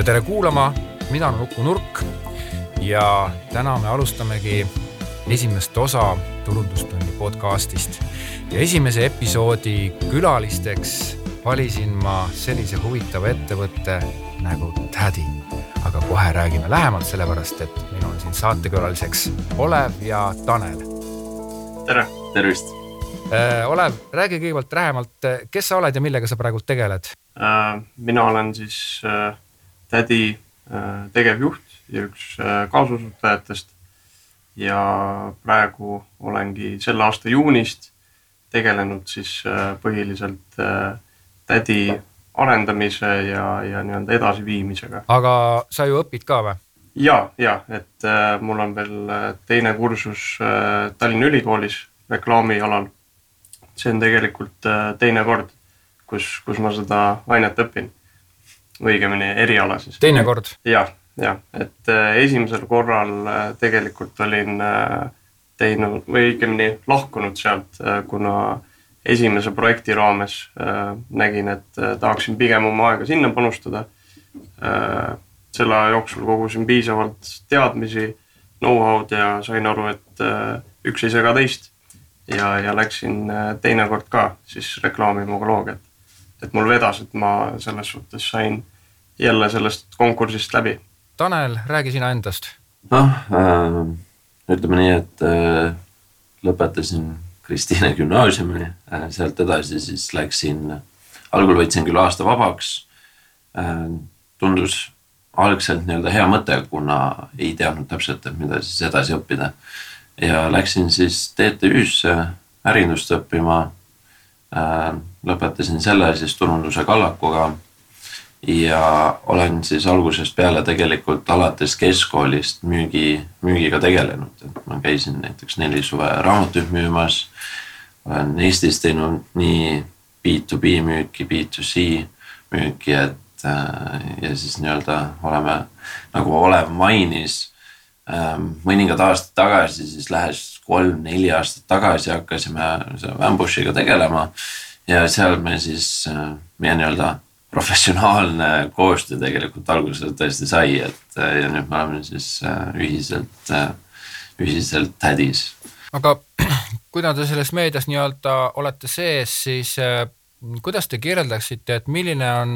ja tere kuulama, mina olen Uku Nurk ja täna me alustamegi esimest osa Turundustunni podcastist ja esimese episoodi külalisteks valisin ma sellise huvitava ettevõtte nagu Tädi. aga kohe räägime lähemalt, sellepärast et meil on siin saatekülaliseks Olev ja Tanel. tere, tervist äh,. Olev, räägi kõigepealt lähemalt, kes sa oled ja millega sa praegult tegeled äh,? mina olen siis äh, Tädi äh, tegevjuht ja üks äh, kaasasutajatest. ja praegu olengi selle aasta juunist tegelenud siis äh, põhiliselt Tädi arendamise ja, ja nii-öelda edasiviimisega. aga sa ju õpid ka või? ja, ja et mul on veel teine kursus Tallinna Ülikoolis reklaamialal. see on tegelikult teine kord, kus, kus ma seda ainet õpin. Õigemini eriala siis. teine kord? jah, jah, et äh, esimesel korral äh, tegelikult olin äh, teinud või õigemini lahkunud sealt kuna esimese projekti raames nägin, et tahaksin pigem oma aega sinna panustada selle aja jooksul kogusin piisavalt teadmisi, know-how'd ja sain aru, et üks ei sega teist. ja, ja läksin teinekord ka siis reklaamimogoloogiat. Et mul vedas, et ma selles suhtes sain jälle sellest konkursist läbi. Tanel, räägi sina endast. noh äh,, ütleme nii, et äh, lõpetasin Kristiine gümnaasiumi äh,, sealt edasi siis läksin, algul võtsin küll aasta vabaks äh,. tundus algselt nii-öelda hea mõte, kuna ei teadnud täpselt, et mida siis edasi õppida. ja läksin siis TTÜ-sse ärindust õppima äh,. Lõpetasin selle siis turunduse kallakuga ja olen siis algusest peale tegelikult alates keskkoolist müügi, müügiga tegelenud, et ma käisin näiteks neli suve raamatuid müümas. olen Eestis teinud nii B2B müüki, B2C müüki, et äh, ja siis nii-öelda oleme nagu Olev mainis ähm,. mõningad aastad tagasi, siis lähes kolm-neli aastat tagasi hakkasime Ambushiga tegelema ja seal me siis äh, meie nii-öelda professionaalne koostöö tegelikult alguse tõesti sai, et ja nüüd me oleme siis äh, ühiselt, äh, ühiselt tädis. aga kuna te selles meedias nii-öelda olete sees, siis äh, kuidas te kirjeldaksite, et milline on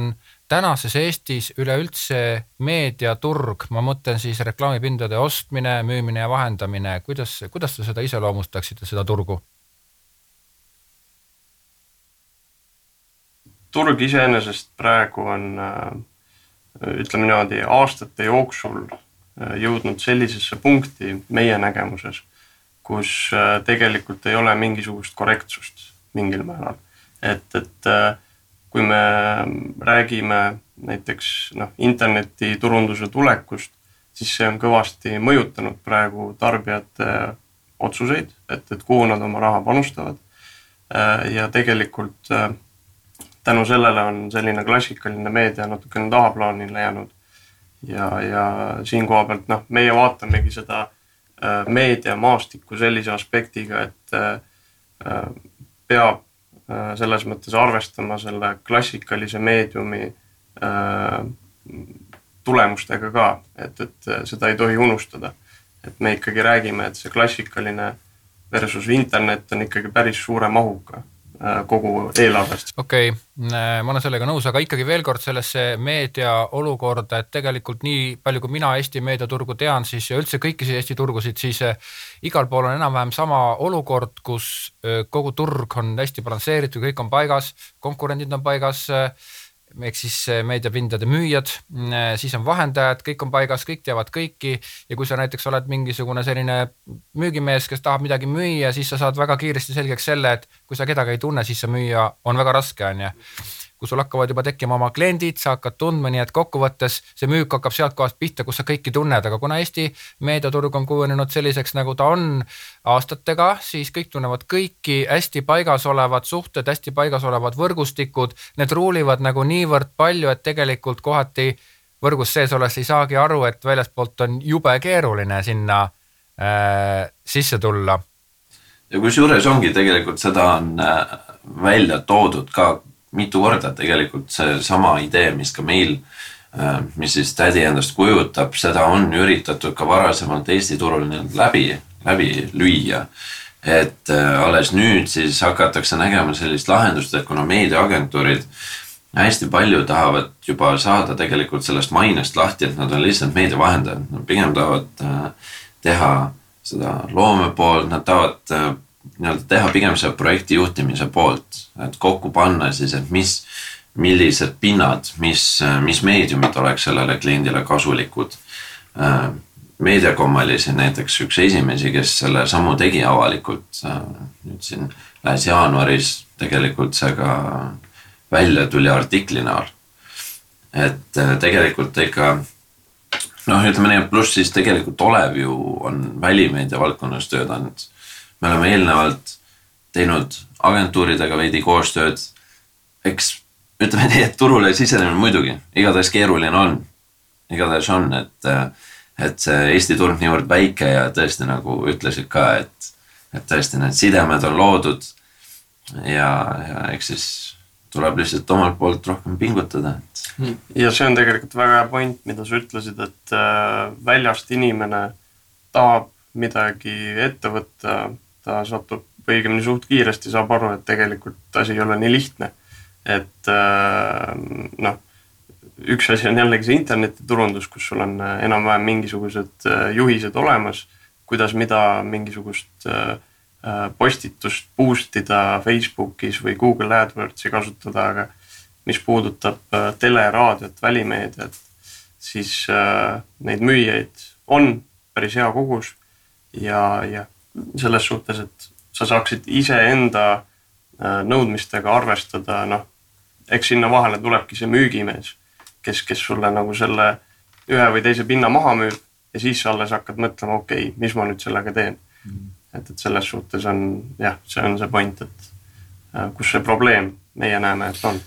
tänases Eestis üleüldse meediaturg, ma mõtlen siis reklaamipindade ostmine, müümine ja vahendamine, kuidas, kuidas te seda iseloomustaksite, seda turgu? Turg iseenesest praegu on ütleme niimoodi aastate jooksul jõudnud sellisesse punkti meie nägemuses, kus tegelikult ei ole mingisugust korrektsust mingil määral. et, et kui me räägime näiteks noh, internetiturunduse tulekust, siis see on kõvasti mõjutanud praegu tarbijate otsuseid, et, et kuhu nad oma raha panustavad. ja tegelikult tänu sellele on selline klassikaline meedia natukene tahaplaanile jäänud. ja, ja siin koha pealt noh, meie vaatamegi seda äh, meediamaastikku sellise aspektiga, et äh, äh peab selles mõttes arvestama selle klassikalise meediumi tulemustega ka, et, et seda ei tohi unustada. et me ikkagi räägime, et see klassikaline versus internet on ikkagi päris suure mahuga kogu eelarvest. okei okay., äh, ma olen sellega nõus, aga ikkagi veel kord sellesse meedia olukorda, et tegelikult nii palju, kui mina Eesti meediaturgu tean, siis ja üldse kõiki Eesti turgusid, siis äh, igal pool on enam-vähem sama olukord, kus kogu turg on hästi balansseeritud, kõik on paigas, konkurendid on paigas ehk siis eh, meediapindade müüjad, eh, siis on vahendajad, kõik on paigas, kõik teavad kõiki. Ja kui sa näiteks oled mingisugune selline müügimees, kes tahab midagi müüa, siis sa saad väga kiiresti selgeks selle, et kui sa kedagi ei tunne, siis see müüa on väga raske, on ju kui sul hakkavad juba tekkima oma kliendid, sa hakkad tundma, nii et kokkuvõttes see müük hakkab sealt kohast pihta, kus sa kõiki tunned, aga kuna Eesti meediaturg on kujunenud selliseks, nagu ta on aastatega, siis kõik tunnevad kõiki, hästi paigas olevad suhted, hästi paigas olevad võrgustikud, need ruulivad nagu niivõrd palju, et tegelikult kohati võrgus sees olles ei saagi aru, et väljaspoolt on jube keeruline sinna äh, sisse tulla. ja kusjuures ongi tegelikult seda on äh, välja toodud ka mitu korda tegelikult seesama idee, mis ka meil mis siis tädi endast kujutab, seda on üritatud ka varasemalt Eesti turul nii-öelda läbi, läbi lüüa. Et alles nüüd siis hakatakse nägema sellist lahendust, et kuna meediaagentuurid hästi palju tahavad juba saada tegelikult sellest mainest lahti, et nad on lihtsalt meediavahendajad, nad pigem tahavad teha seda loome poolt, nad tahavad nii-öelda teha pigem selle projekti juhtimise poolt, et kokku panna siis, et mis, millised pinnad, mis, mis meediumid oleks sellele kliendile kasulikud. Meediacom oli siin näiteks üks esimesi, kes selle sammu tegi avalikult. nüüd siin lähes jaanuaris tegelikult see ka välja tuli artikli näol. et tegelikult ikka noh, ütleme nii, et pluss siis tegelikult Olev ju on välimeedia valdkonnas tööd andnud me oleme eelnevalt teinud agentuuridega veidi koostööd. eks ütleme nii, et turule sisenemine muidugi igatahes keeruline on, igatahes on, et, et see Eesti turg niivõrd väike ja tõesti nagu ütlesid ka, et, et tõesti need sidemed on loodud. ja, ja eks siis tuleb lihtsalt omalt poolt rohkem pingutada, et. ja see on tegelikult väga hea point, mida sa ütlesid, et äh, väljast inimene tahab midagi ette võtta ta satub või õigemini suht kiiresti saab aru, et tegelikult asi ei ole nii lihtne. et äh, noh, üks asi on jällegi see internetiturundus, kus sul on äh, enam-vähem mingisugused äh, juhised olemas, kuidas mida mingisugust postitust boost ida Facebookis või Google AdWordsi kasutada, aga mis puudutab tele, raadiot, välimeediat, siis neid müüjaid on päris hea kogus ja, ja selles suhtes, et sa saaksid iseenda äh, nõudmistega arvestada, noh, eks sinna vahele tulebki see müügimees, kes, kes sulle nagu selle ühe või teise pinna maha müüb ja siis sa alles hakkad mõtlema, okei okay,, mis ma nüüd sellega teen mm. et, et selles suhtes on jah, see on see point, et äh, kus see probleem meie näeme, et on.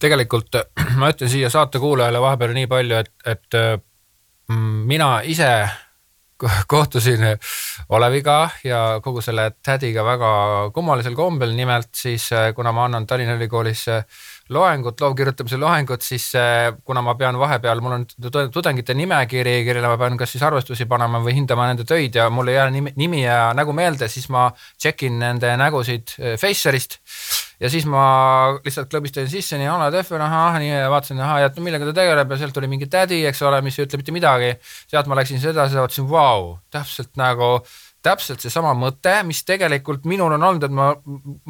tegelikult ma ütlen siia saate kuulajale vahepeal nii palju, et, et mina ise kohtusin Oleviga ja kogu selle tädiga väga kummalisel kombel, nimelt siis kuna ma annan Tallinna Ülikoolis loengut, loovkirjutamise loengut, siis kuna ma pean vahepeal, mul on tudengite nimekiri, kellele ma pean kas siis arvestusi panema või hindama nende töid ja mul ei jää nimi, nimi ja nägu meelde, siis ma check in nende nägusid Facerist ja siis ma lihtsalt klõbistasin sisse nii Alo Tehver, ahah, nii ja vaatasin, ahah, ja millega ta tegeleb ja sealt tuli mingi tädi, eks ole, mis ei ütle mitte midagi. sealt ma läksin edasi ja vaatasin, vau, täpselt nagu täpselt seesama mõte, mis tegelikult minul on olnud, et ma,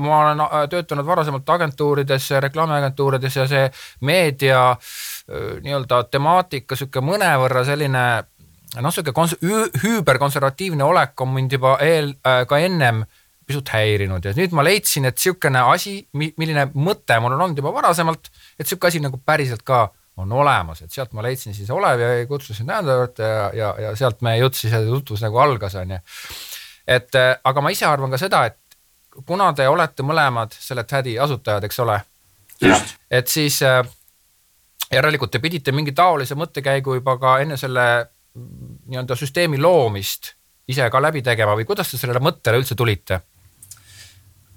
ma olen äh, töötanud varasemalt agentuurides, reklaamiagentuurides ja see meedia äh, nii-öelda temaatika, sihuke mõnevõrra selline noh, sihuke kons-, hüüberkonservatiivne olek on mind juba eel äh,, ka ennem pisut häirinud ja nüüd ma leidsin, et niisugune asi, milline mõte mul on olnud juba varasemalt, et niisugune asi nagu päriselt ka on olemas, et sealt ma leidsin siis Olevi ja kutsusin nende juurde ja, ja, ja sealt meie jutt siis, tutvus nagu algas, on ju. et äh, aga ma ise arvan ka seda, et kuna te olete mõlemad selle tädi asutajad, eks ole, et siis äh, järelikult te pidite mingi taolise mõttekäigu juba ka enne selle nii-öelda süsteemi loomist ise ka läbi tegema või kuidas te sellele mõttele üldse tulite?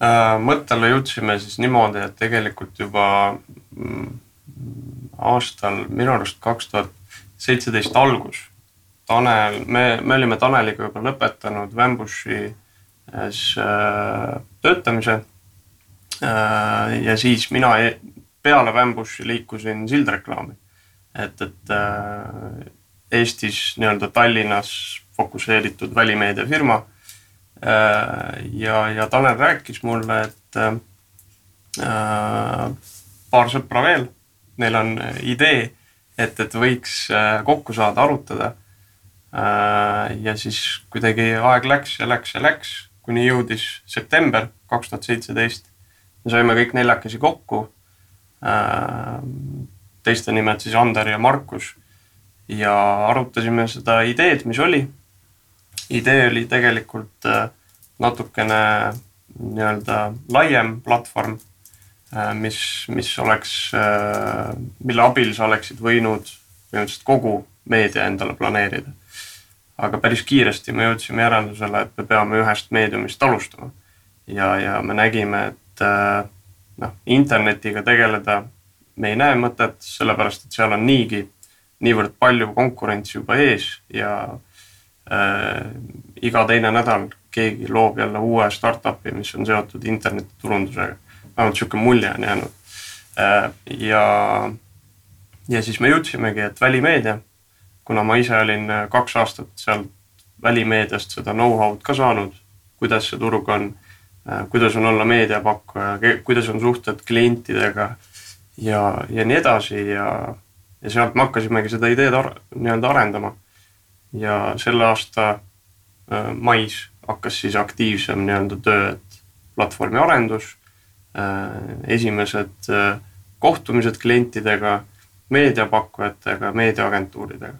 Äh, mõttele jõudsime siis niimoodi, et tegelikult juba mm, aastal minu arust kaks tuhat seitseteist algus. Tanel, me, me olime Taneliga juba lõpetanud Wambushi äh, töötamise. Äh, ja siis mina e-, peale Wambushi liikusin sildreklaami. et, et Eestis nii-öelda Tallinnas fokusseeritud välimeediafirma Äh, ja, ja Tanel rääkis mulle, et äh, paar sõpra veel, neil on idee, et, et võiks äh, kokku saada, arutada äh,. ja siis kuidagi aeg läks ja läks ja läks, kuni jõudis september kaks tuhat seitseteist. me saime kõik neljakesi kokku äh,. teiste nimed siis Ander ja Markus ja arutasime seda ideed, mis oli idee oli tegelikult äh, natukene nii-öelda laiem platvorm, äh, mis, mis oleks, äh, mille abil sa oleksid võinud põhimõtteliselt kogu meedia endale planeerida. aga päris kiiresti me jõudsime järeldusele, et me peame ühest meediumist alustama. ja, ja me nägime, et noh, internetiga tegeleda me ei näe mõtet, sellepärast et seal on niigi niivõrd palju konkurentsi juba ees ja äh, iga teine nädal keegi loob jälle uue startup'i, mis on seotud internetiturundusega. vähemalt niisugune mulje on jäänud äh,. ja, ja siis me jõudsimegi, et välimeedia, kuna ma ise olin äh, kaks aastat sealt välimeediast seda know-how'd ka saanud, kuidas see turg on, äh, kuidas on olla meediapakkuja, kuidas on suhted klientidega ja, ja nii edasi ja, ja sealt me hakkasimegi seda ideed ar nii-öelda arendama. Ja selle aasta äh, mais hakkas siis aktiivsem nii-öelda töö, et platvormi arendus äh,, esimesed äh, kohtumised klientidega, meediapakkujatega, meediaagentuuridega.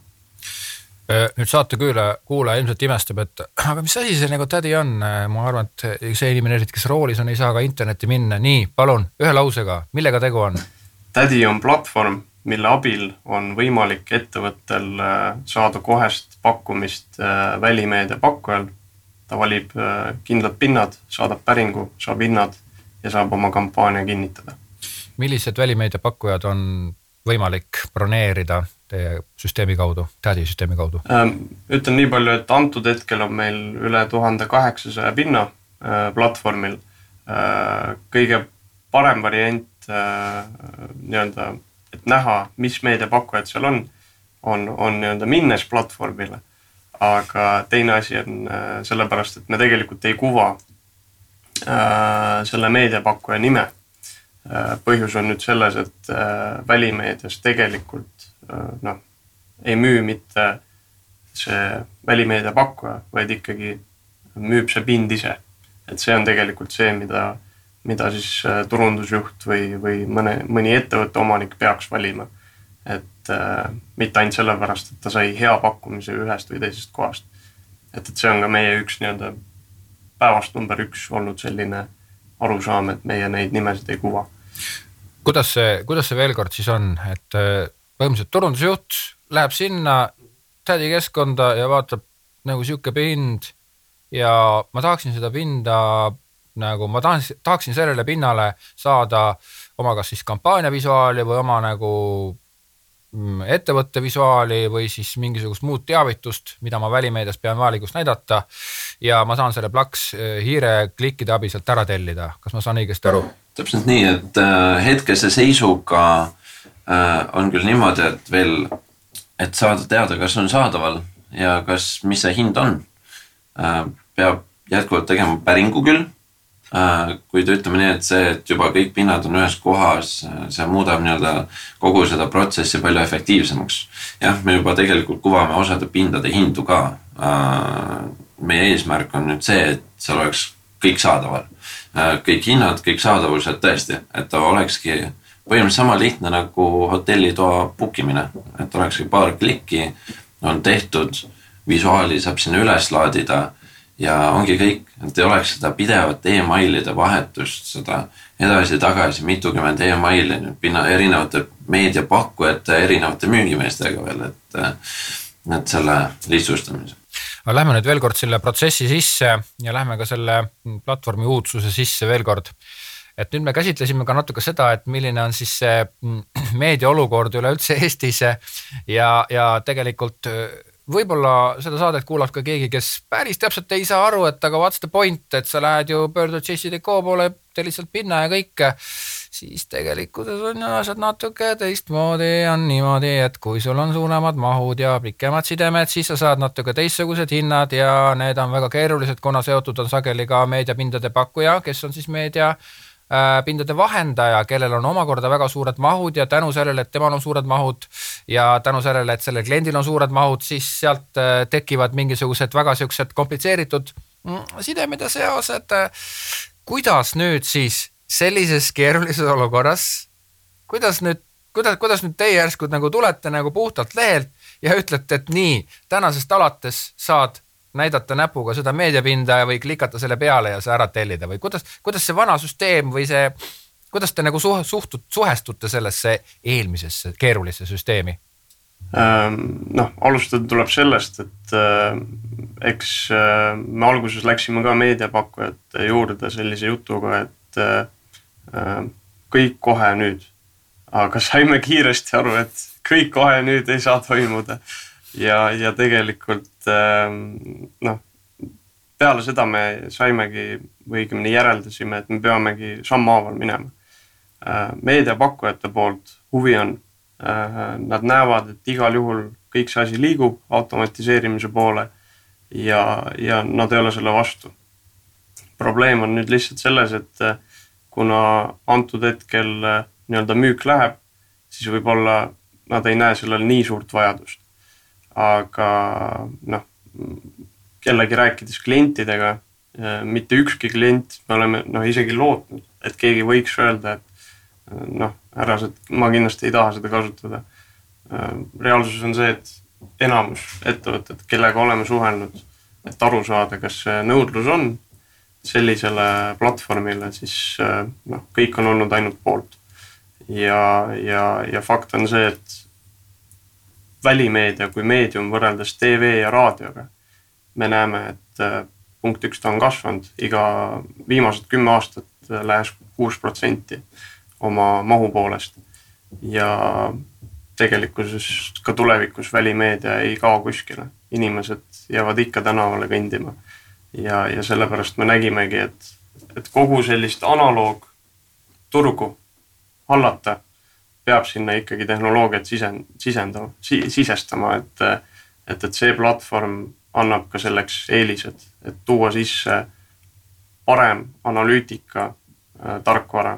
Nüüd saatekülaja, kuulaja ilmselt imestab, et aga mis asi see nagu tädi on, ma arvan, et see inimene, eriti kes roolis on, ei saa ka internetti minna, nii, palun, ühe lausega, millega tegu on? tädi on platvorm, mille abil on võimalik ettevõttel äh, saada kohest pakkumist välimeedia pakkujal. ta valib kindlad pinnad, saadab päringu, saab hinnad ja saab oma kampaania kinnitada. millised välimeedia pakkujad on võimalik broneerida teie süsteemi kaudu, Tädi süsteemi kaudu? Ähm, ütlen nii palju, et antud hetkel on meil üle tuhande kaheksasaja pinna äh, platvormil. Äh, kõige parem variant äh, nii-öelda, et näha, mis meediapakkujad seal on, on, on nii-öelda minnes platvormile. aga teine asi on sellepärast, et me tegelikult ei kuva selle meediapakkuja nime põhjus on nüüd selles, et välimeedias tegelikult Äh, noh, ei müü mitte see välimeedia pakkuja, vaid ikkagi müüb see pind ise. et see on tegelikult see, mida, mida siis äh, turundusjuht või, või mõne, mõni ettevõtte omanik peaks valima. et äh, mitte ainult sellepärast, et ta sai hea pakkumise ühest või teisest kohast. et, et see on ka meie üks nii-öelda päevast number üks olnud selline arusaam, et meie neid nimesid ei kuva. kuidas see, kuidas see veel kord siis on, et äh, põhimõtteliselt turundusjuht läheb sinna tädi keskkonda ja vaatab nagu sihuke pind ja ma tahaksin seda pinda nagu ma tahan, tahaksin sellele pinnale saada oma kas siis kampaania visuaali või oma nagu mm, ettevõtte visuaali või siis mingisugust muud teavitust, mida ma välimeedias pean vajalikuks näidata. ja ma saan selle plaks eh, hiireklikkide abil sealt ära tellida, kas ma saan õigesti aru? täpselt nii, et äh, hetkese seisuga Äh, on küll niimoodi, et veel, et saada teada, kas on saadaval ja kas, mis see hind on, peab jätkuvalt tegema päringu küll. Äh, kuid ütleme nii, et see, et juba kõik pinnad on ühes kohas, see muudab nii-öelda kogu seda protsessi palju efektiivsemaks. jah, me juba tegelikult kuvame osade pindade hindu ka. meie eesmärk on nüüd see, et seal oleks kõik saadaval, kõik hinnad, kõik saadavused tõesti, et ta olekski põhimõtteliselt sama lihtne nagu hotellitoa book imine, et olekski paar klikki, on tehtud, visuaali saab sinna üles laadida ja ongi kõik, et ei oleks seda pidevat emailide vahetust, seda edasi-tagasi mitukümmend emaili nüüd pinna erinevate meediapakkujate, erinevate müügimeestega veel, et, et selle lihtsustamise. Aga lähme nüüd veel kord selle protsessi sisse ja lähme ka selle platvormi uudsuse sisse veel kord. Et nüüd me käsitlesime ka natuke seda, et milline on siis see meedia olukord üleüldse Eestis ja, ja tegelikult võib-olla seda saadet kuulab ka keegi, kes päris täpselt ei saa aru, et aga what's the point, et sa lähed ju, pöördud JCDecaux poole, teed lihtsalt pinna ja kõike, siis tegelikkuses on ju asjad natuke teistmoodi, on niimoodi, et kui sul on suuremad mahud ja pikemad sidemed, siis sa saad natuke teistsugused hinnad ja need on väga keerulised, kuna seotud on sageli ka meediapindade pakkuja, kes on siis meedia pindade vahendaja, kellel on omakorda väga suured mahud ja tänu sellele, et temal on suured mahud ja tänu sellele, et sellel kliendil on suured mahud, siis sealt äh, tekivad mingisugused väga siuksed komplitseeritud mm, sidemed ja seosed. kuidas nüüd siis sellises keerulises olukorras, kuidas nüüd, kuidas, kuidas nüüd teie järsku nagu tulete nagu puhtalt lehelt ja ütlete, et nii, tänasest alates saad näidata näpuga seda meediapinda või klikata selle peale ja see ära tellida või kuidas, kuidas see vana süsteem või see, kuidas te nagu suh, suhtud, suhestute sellesse eelmisesse keerulisse süsteemi? Ähm, noh, alustada tuleb sellest, et äh, eks äh, me alguses läksime ka meediapakkujate juurde sellise jutuga, et äh, kõik kohe nüüd. aga saime kiiresti aru, et kõik kohe nüüd ei saa toimuda. Ja, ja tegelikult ähm, noh, peale seda me saimegi või õigemini järeldasime, et me peamegi sammhaaval minema. Äh, meediapakkujate poolt huvi on, äh, nad näevad, et igal juhul kõik see asi liigub automatiseerimise poole ja, ja nad ei ole selle vastu. probleem on nüüd lihtsalt selles, et kuna antud hetkel nii-öelda müük läheb, siis võib-olla nad ei näe sellel nii suurt vajadust. Aga noh, jällegi rääkides klientidega, mitte ükski klient, me oleme noh, isegi lootnud, et keegi võiks öelda, et noh, härrased, ma kindlasti ei taha seda kasutada. reaalsus on see, et enamus ettevõtted, kellega oleme suhelnud, et aru saada, kas nõudlus on sellisele platvormile, siis noh, kõik on olnud ainult poolt ja, ja, ja fakt on see, et välimeedia kui meedium võrreldes tv ja raadioga, me näeme, et äh, punkt üks, ta on kasvanud iga viimased kümme aastat lähes kuus protsenti oma mahu poolest. ja tegelikkuses ka tulevikus välimeedia ei kao kuskile, inimesed jäävad ikka tänavale kõndima. ja, ja sellepärast me nägimegi, et, et kogu sellist analoogturgu hallata, peab sinna ikkagi tehnoloogiat sisen-, sisendama si,, sisestama, et, et, et see platvorm annab ka selleks eelised, et tuua sisse parem analüütika äh, tarkvara,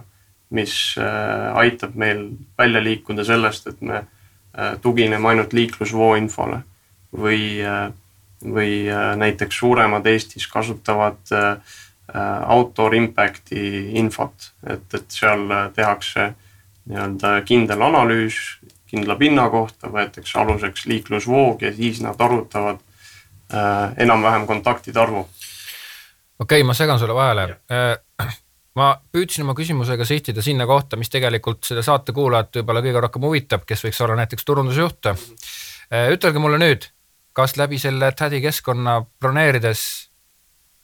mis äh, aitab meil välja liikuda sellest, et me äh, tugineme ainult liiklusvoo infole või äh,, või äh, näiteks suuremad Eestis kasutavad äh, Äh, outdoor impact'i infot, et, et seal tehakse nii-öelda kindel analüüs kindla pinna kohta, võetakse aluseks liiklusvoog ja siis nad arvutavad äh, enam-vähem kontaktide arvu. okei okay,, ma segan sulle vahele äh, ma püüdsin oma küsimusega sihtida sinna kohta, mis tegelikult selle saate kuulajat võib-olla kõige rohkem huvitab, kes võiks olla näiteks turundusjuht. Äh, ütelge mulle nüüd, kas läbi selle tädi keskkonna broneerides,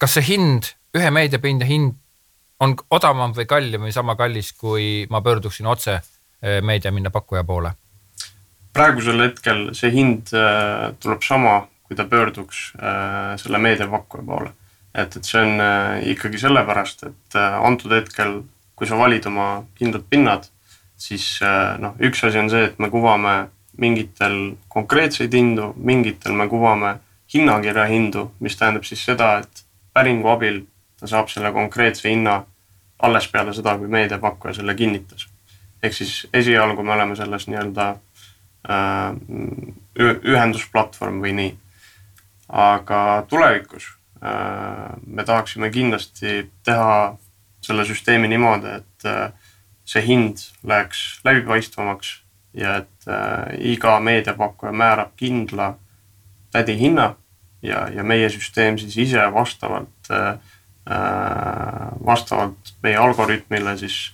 kas see hind ühe meediapinda hind on odavam või kallim või sama kallis, kui ma pöörduksin otse eh, meediapinna pakkuja poole? praegusel hetkel see hind äh, tuleb sama, kui ta pöörduks äh, selle meediapakkuja poole. et, et see on ikkagi sellepärast, et antud hetkel, kui sa valid oma kindlad pinnad, siis noh, üks asi on see, et me kuvame mingitel konkreetseid hindu, mingitel me kuvame hinnakirja hindu, mis tähendab siis seda, et päringu abil ta saab selle konkreetse hinna alles peale seda, kui meediapakkuja selle kinnitas. ehk siis esialgu me oleme selles nii-öelda äh, ühendusplatvorm või nii. aga tulevikus äh, me tahaksime kindlasti teha selle süsteemi niimoodi, et äh, see hind läheks läbipaistvamaks ja et iga meediapakkuja määrab kindla tädi hinna ja, ja meie süsteem siis ise vastavalt Äh, vastavalt meie algoritmile siis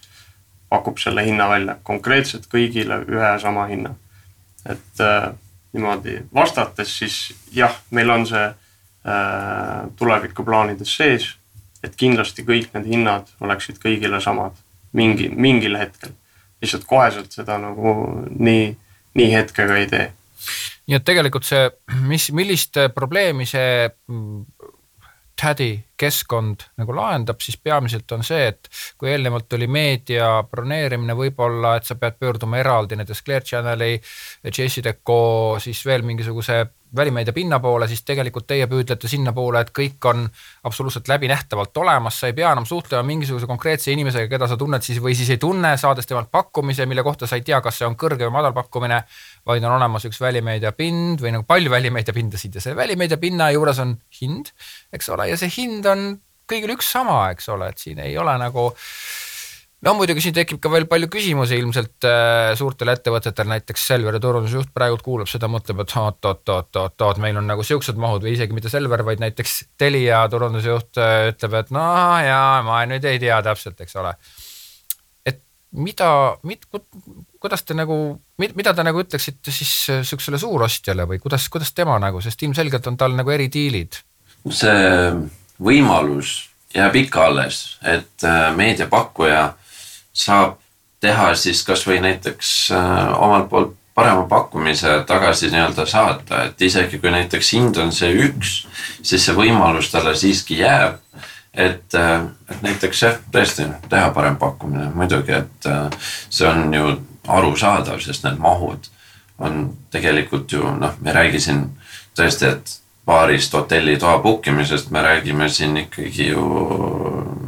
pakub selle hinna välja konkreetselt kõigile ühe ja sama hinna. et äh, niimoodi vastates siis jah, meil on see äh, tulevikuplaanides sees, et kindlasti kõik need hinnad oleksid kõigile samad mingi, mingil hetkel. lihtsalt koheselt seda nagu nii, nii hetkega ei tee. nii et tegelikult see, mis, millist probleemi see Taddy keskkond nagu lahendab, siis peamiselt on see, et kui eelnevalt oli meedia broneerimine võib-olla, et sa pead pöörduma eraldi näiteks Clear Channel'i, JCDecaux, siis veel mingisuguse välimeedia pinna poole, siis tegelikult teie püüdlete sinnapoole, et kõik on absoluutselt läbinähtavalt olemas, sa ei pea enam suhtlema mingisuguse konkreetse inimesega, keda sa tunned siis või siis ei tunne, saades temalt pakkumise, mille kohta sa ei tea, kas see on kõrge või madal pakkumine, vaid on olemas üks välimeedia pind või nagu palju välimeedia pindasid ja selle välimeedia pinna juures on hind, eks ole, ja see hind on kõigil üks sama, eks ole, et siin ei ole nagu no muidugi siin tekib ka veel palju küsimusi ilmselt äh, suurtel ettevõtetel, näiteks Selveri turundusjuht praegult kuulab seda, mõtleb, et oot-oot-oot-oot-oot, meil on nagu siuksed mahud või isegi mitte Selver, vaid näiteks Telia turundusjuht äh, ütleb, et no jaa, ma nüüd ei tea täpselt, eks ole. et mida, mit-, kuidas te nagu, mida te nagu ütleksite siis äh, siuksele suurostjale või kuidas, kuidas tema nagu, sest ilmselgelt on tal nagu eridiilid? see võimalus jääb ikka alles, et äh, meediapakkuja saab teha siis kasvõi näiteks äh, omalt poolt parema pakkumise tagasi nii-öelda saata, et isegi kui näiteks hind on see üks, siis see võimalus talle siiski jääb. et, et näiteks jah, tõesti teha parem pakkumine, muidugi, et see on ju arusaadav, sest need mahud on tegelikult ju noh, me ei räägi siin tõesti, et paarist hotellitoa book imisest, me räägime siin ikkagi ju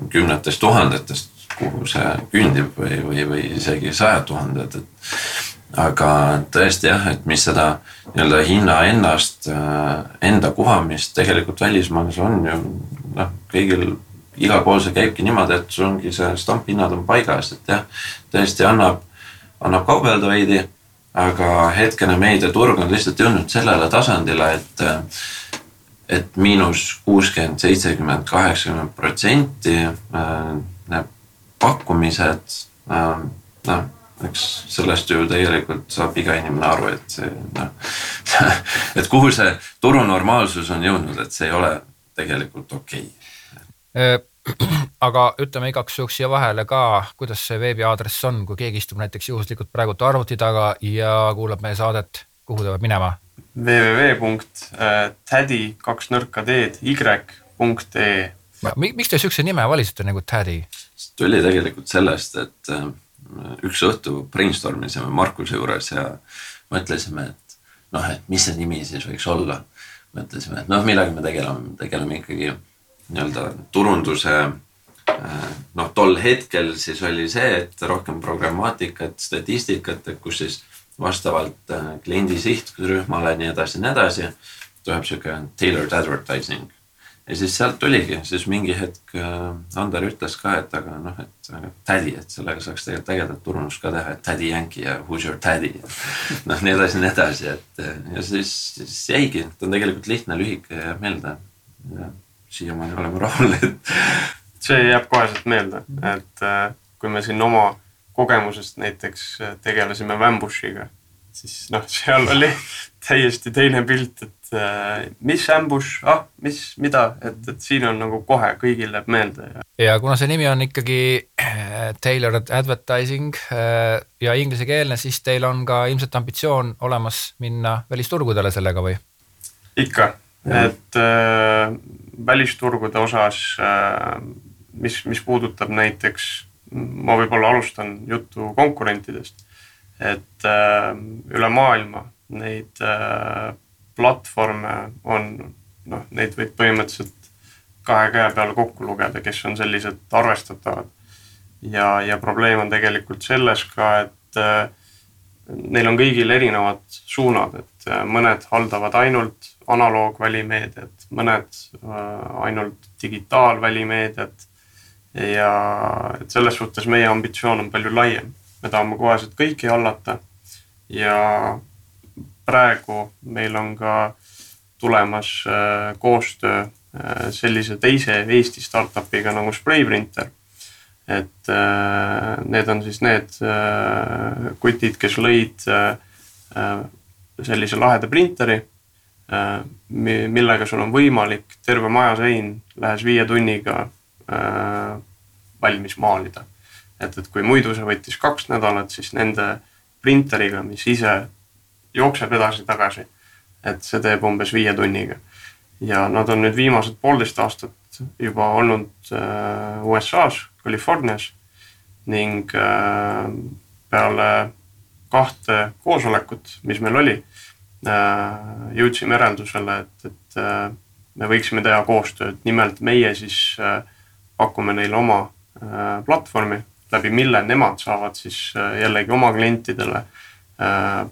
kümnetest tuhandetest, kuhu see küündib või, või, või isegi sajad tuhanded, et aga tõesti jah, et mis seda nii-öelda hinna ennast, enda kuhamist tegelikult välismaal on ju noh, kõigil igal pool see käibki niimoodi, et sul ongi see stamphinnad on paigas, et jah, tõesti annab, annab kaubelda veidi aga hetkene meediaturg on lihtsalt jõudnud sellele tasandile, et et miinus kuuskümmend, seitsekümmend, kaheksakümmend protsenti äh, need pakkumised äh, noh, eks sellest ju tegelikult saab iga inimene aru, et see noh, et kuhu see turu normaalsus on jõudnud, et see ei ole tegelikult okei. Okay äh, aga ütleme igaks juhuks siia vahele ka, kuidas see veebiaadress on, kui keegi istub näiteks juhuslikult praegult arvuti taga ja kuulab meie saadet, kuhu ta peab minema? www.tädi kaks nõrka teed y.ee. miks te siukse nime valisite nagu Tädi? tuli tegelikult sellest, et äh, üks õhtu brainstorm isime Markuse juures ja mõtlesime, et noh, et mis see nimi siis võiks olla. mõtlesime, et noh, millega me tegeleme, tegeleme ikkagi nii-öelda turunduse äh, noh, tol hetkel siis oli see, et rohkem programmaatikat, statistikat, et kus siis vastavalt äh, kliendi sihtrühmale nii edasi, nii edasi tuleb sihuke tailored advertising. ja siis sealt tuligi, siis mingi hetk äh, Ander ütles ka, et aga noh, et tädi, et sellega saaks tegelikult ägedat turundust ka teha, et tädi Yankee ja who's your daddy. noh, nii edasi, nii edasi, et ja siis, siis jäigi, ta on tegelikult lihtne, lühike ja meelde siiamaani oleme rahul, et. see jääb koheselt meelde, et äh, kui me siin oma kogemusest näiteks äh, tegelesime Wambushiga, siis noh, seal oli täiesti teine pilt, et äh, mis ambush, ah, mis, mida, et, et siin on nagu kohe kõigil läheb meelde ja. ja kuna see nimi on ikkagi tailored advertising ja inglisekeelne, siis teil on ka ilmselt ambitsioon olemas minna välisturgudele sellega või? ikka, et äh, välisturgude osas, äh, mis, mis puudutab näiteks, ma võib-olla alustan juttu konkurentidest, et äh, üle maailma neid äh, platvorme on, noh, neid võib põhimõtteliselt kahe käe peale kokku lugeda, kes on sellised arvestatavad. ja, ja probleem on tegelikult selles ka, et neil on kõigil erinevad suunad, et mõned haldavad ainult analoogvälimeediat, mõned äh, ainult digitaalvälimeediat. ja et selles suhtes meie ambitsioon on palju laiem, me tahame koheselt kõiki hallata. ja praegu meil on ka tulemas äh, koostöö äh, sellise teise Eesti startup'iga nagu Sprayprinter. et need on siis need kutid, kes lõid sellise laheda printeri millega sul on võimalik terve maja sein lähes viie tunniga äh, valmis maalida. et, et kui muidu see võttis kaks nädalat, siis nende printeriga, mis ise jookseb edasi-tagasi, et see teeb umbes viie tunniga. ja nad on nüüd viimased poolteist aastat juba olnud äh, USA-s, Californias ning peale kahte koosolekut, mis meil oli Äh, jõudsime järeldusele, et, et äh, me võiksime teha koostööd, nimelt meie siis äh, pakume neile oma platvormi, läbi mille nemad saavad siis jällegi oma klientidele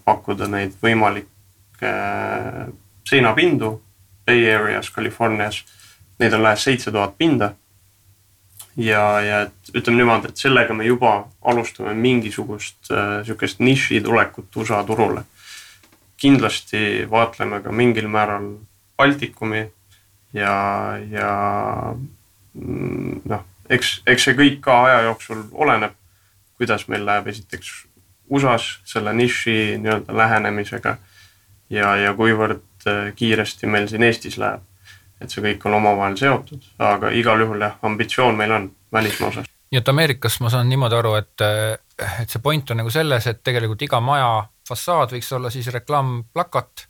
pakkuda neid võimalikke seinapindu Bay Areas, Californias. Neid on lähes seitse tuhat pinda. ja, ja et ütleme niimoodi, et sellega me juba alustame mingisugust sihukest niši tulekut USA turule kindlasti vaatleme ka mingil määral Baltikumi ja, ja mm, noh, eks, eks see kõik ka aja jooksul oleneb, kuidas meil läheb esiteks USA-s selle niši nii-öelda lähenemisega ja, ja kuivõrd äh, kiiresti meil siin Eestis läheb. et see kõik on omavahel seotud, aga igal juhul jah, ambitsioon meil on välismaa osas nii et Ameerikas ma saan niimoodi aru, et, et see point on nagu selles, et tegelikult iga maja fassaad võiks olla siis reklaamplakat.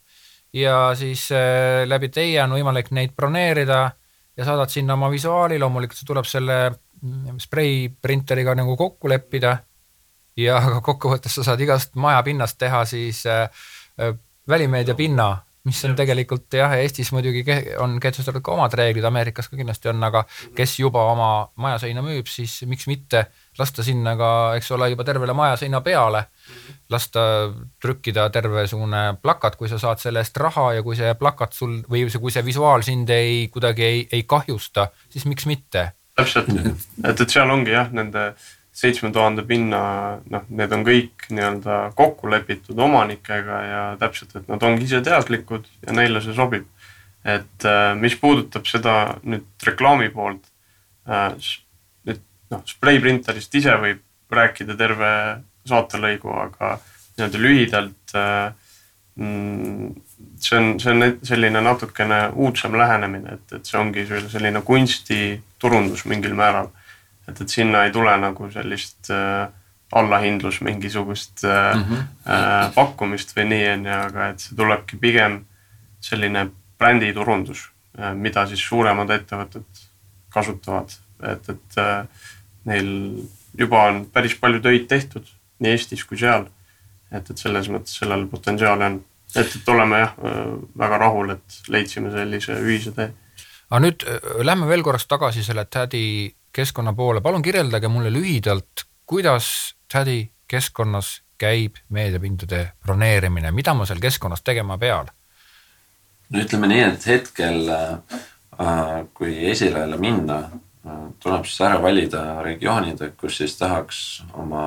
Ja siis äh, läbi teie on võimalik neid broneerida ja saadad sinna oma visuaali, loomulikult see tuleb selle mm, spreiprinteriga nagu kokku leppida. Ja kokkuvõttes sa saad igast majapinnast teha siis äh, äh, välimeedia pinna, mis on tegelikult jah, Eestis muidugi on kehtestatud ka omad reeglid, Ameerikas ka kindlasti on, aga kes juba oma majaseina müüb, siis miks mitte lasta sinna ka, eks ole, juba tervele majaseina peale, lasta trükkida tervesugune plakat, kui sa saad selle eest raha ja kui see plakat sul või kui see visuaal sind ei, kuidagi ei, ei kahjusta, siis miks mitte? täpselt, et, et seal ongi jah, nende seitsme tuhande pinna, noh, need on kõik nii-öelda kokku lepitud omanikega ja täpselt, et nad ongi ise teadlikud ja neile see sobib. et äh, mis puudutab seda nüüd reklaami poolt, noh, spreiprinterist ise võib rääkida terve saatelõigu, aga nii-öelda lühidalt äh, mm, see on, see on selline natukene uudsem lähenemine, et, et see ongi selline kunstiturundus mingil määral et, et sinna ei tule nagu sellist äh, allahindlus mingisugust äh, mm -hmm. äh, pakkumist või nii, on ju, aga et see tulebki pigem selline bränditurundus äh,, mida siis suuremad ettevõtted kasutavad, et, et äh, neil juba on päris palju töid tehtud nii Eestis kui seal. et, et selles mõttes sellel potentsiaali on, et, et oleme jah äh, väga rahul, et leidsime sellise ühise tee. aga nüüd äh, lähme veel korraks tagasi selle Tädi keskkonna poole, palun kirjeldage mulle lühidalt, kuidas Tädi keskkonnas käib meediapindade broneerimine, mida ma seal keskkonnas tegema pean? no ütleme nii, et hetkel äh, kui esile minna äh,, tuleb siis ära valida regioonid, kus siis tahaks oma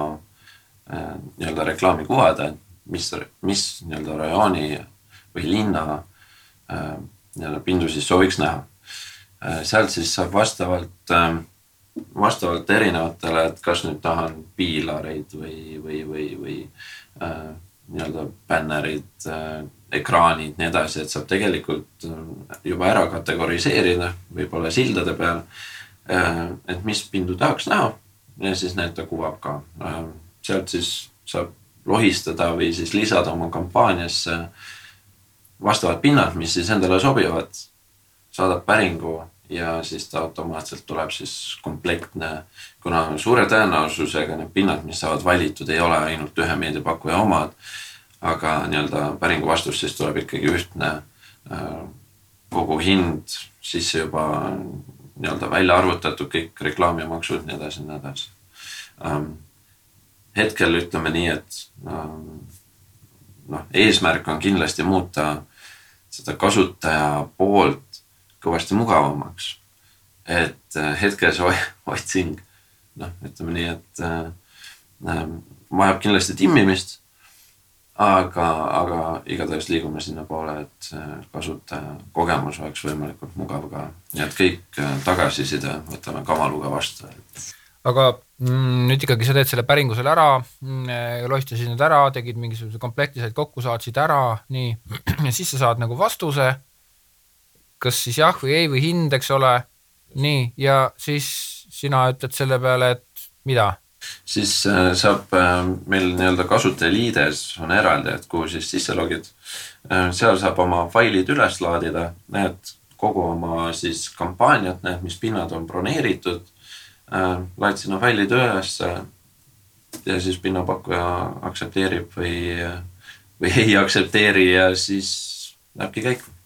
äh, nii-öelda reklaami kuvada, mis, mis nii-öelda rajooni või linna äh, nii-öelda pindu siis sooviks näha äh,. sealt siis saab vastavalt vastavalt erinevatele, et kas nüüd tahan piilareid või, või, või, või nii-öelda bännerid ekraanid, nii edasi, et saab tegelikult juba ära kategoriseerida, võib-olla sildade peal. Et mis pindu tahaks näha ja siis need ta kuvab ka äh,. sealt siis saab lohistada või siis lisada oma kampaaniasse vastavad pinnad, mis siis endale sobivad. saadab päringu ja siis ta automaatselt tuleb siis komplektne, kuna suure tõenäosusega need pinnad, mis saavad valitud, ei ole ainult ühe meediapakkuja omad. aga nii-öelda päringu vastus siis tuleb ikkagi ühtne äh, kogu hind sisse juba nii-öelda välja arvutatud kõik reklaamimaksud, nii edasi, nii edasi um,. hetkel ütleme nii, et um, noh, eesmärk on kindlasti muuta seda kasutaja poolt kõvasti mugavamaks. et äh, hetkel see otsing, noh, ütleme nii, et äh, äh, vajab kindlasti timmimist. Aga, aga igatahes liigume sinnapoole, et kasutaja kogemus oleks võimalikult mugav ka, nii et kõik tagasiside võtame kavaluga vastu aga mm, nüüd ikkagi sa teed selle päringu selle ära mm,, lohistasid need ära, tegid mingisuguse komplekti, said kokku, saatsid ära, nii, ja siis sa saad nagu vastuse kas siis jah või ei või hind, eks ole. nii, ja siis sina ütled selle peale, et mida? Siis äh, saab äh, meil nii-öelda kasutajaliides on eraldi, et kuhu siis sisse logid. Äh,. seal saab oma failid üles laadida, näed kogu oma siis kampaaniat, näed, mis pinnad on broneeritud. Laed sinna failid ülesse ja siis pinnapakkuja aktsepteerib või, või ei aktsepteeri ja siis lähebki käiku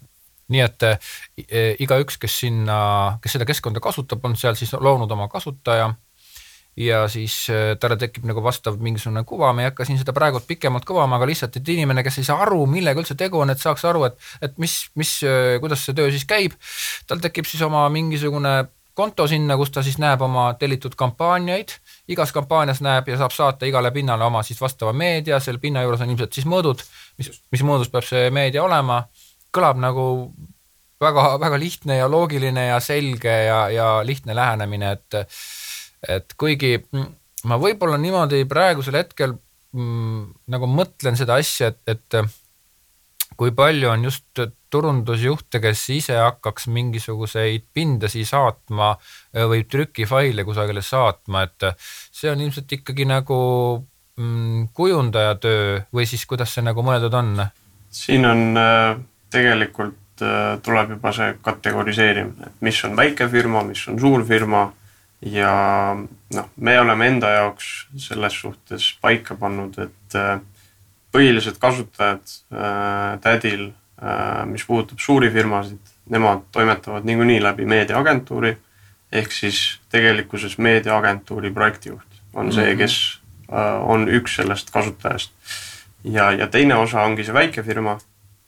nii et igaüks, kes sinna, kes seda keskkonda kasutab, on seal siis loonud oma kasutaja ja siis e, talle tekib nagu vastav mingisugune kuva, me ei hakka siin seda praegu pikemalt kuvama, aga lihtsalt, et inimene, kes ei saa aru, millega üldse tegu on, et saaks aru, et, et mis, mis, kuidas see töö siis käib, tal tekib siis oma mingisugune konto sinna, kus ta siis näeb oma tellitud kampaaniaid, igas kampaanias näeb ja saab saata igale pinnale oma siis vastava meedia, selle pinna juures on ilmselt siis mõõdud, mis, mis mõõdus peab see meedia olema. Kõlab nagu väga-väga lihtne ja loogiline ja selge ja, ja lihtne lähenemine, et et kuigi ma võib-olla niimoodi praegusel hetkel mm, nagu mõtlen seda asja, et, et kui palju on just turundusjuhte, kes ise hakkaks mingisuguseid pindasi saatma või trükifaile kusagile saatma, et see on ilmselt ikkagi nagu mm, kujundaja töö või siis kuidas see nagu mõeldud on? siin on äh, tegelikult äh, tuleb juba see kategoriseerimine, et mis on väike firma, mis on suur firma ja noh, me oleme enda jaoks selles suhtes paika pannud, et äh, põhilised kasutajad tädil, mis puudutab suuri firmasid, nemad toimetavad niikuinii läbi meediaagentuuri ehk siis tegelikkuses meediaagentuuri projektijuht on see, mhm. kes on üks sellest kasutajast ja, ja teine osa ongi see väikefirma.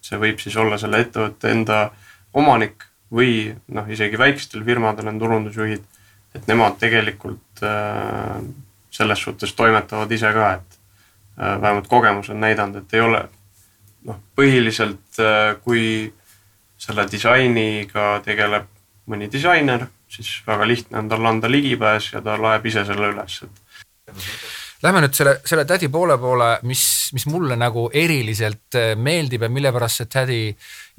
see võib siis olla selle ettevõtte enda omanik või noh, isegi väikestel firmadel on turundusjuhid, et nemad tegelikult äh, selles suhtes toimetavad ise ka, et äh, vähemalt kogemus on näidanud, et ei ole noh, põhiliselt äh, kui selle disainiga tegeleb mõni disainer, siis väga lihtne on talle anda ligipääs ja ta loeb ise selle üles, et Lähme nüüd selle, selle tädi poole poole, mis, mis mulle nagu eriliselt äh, meeldib ja mille pärast see tädi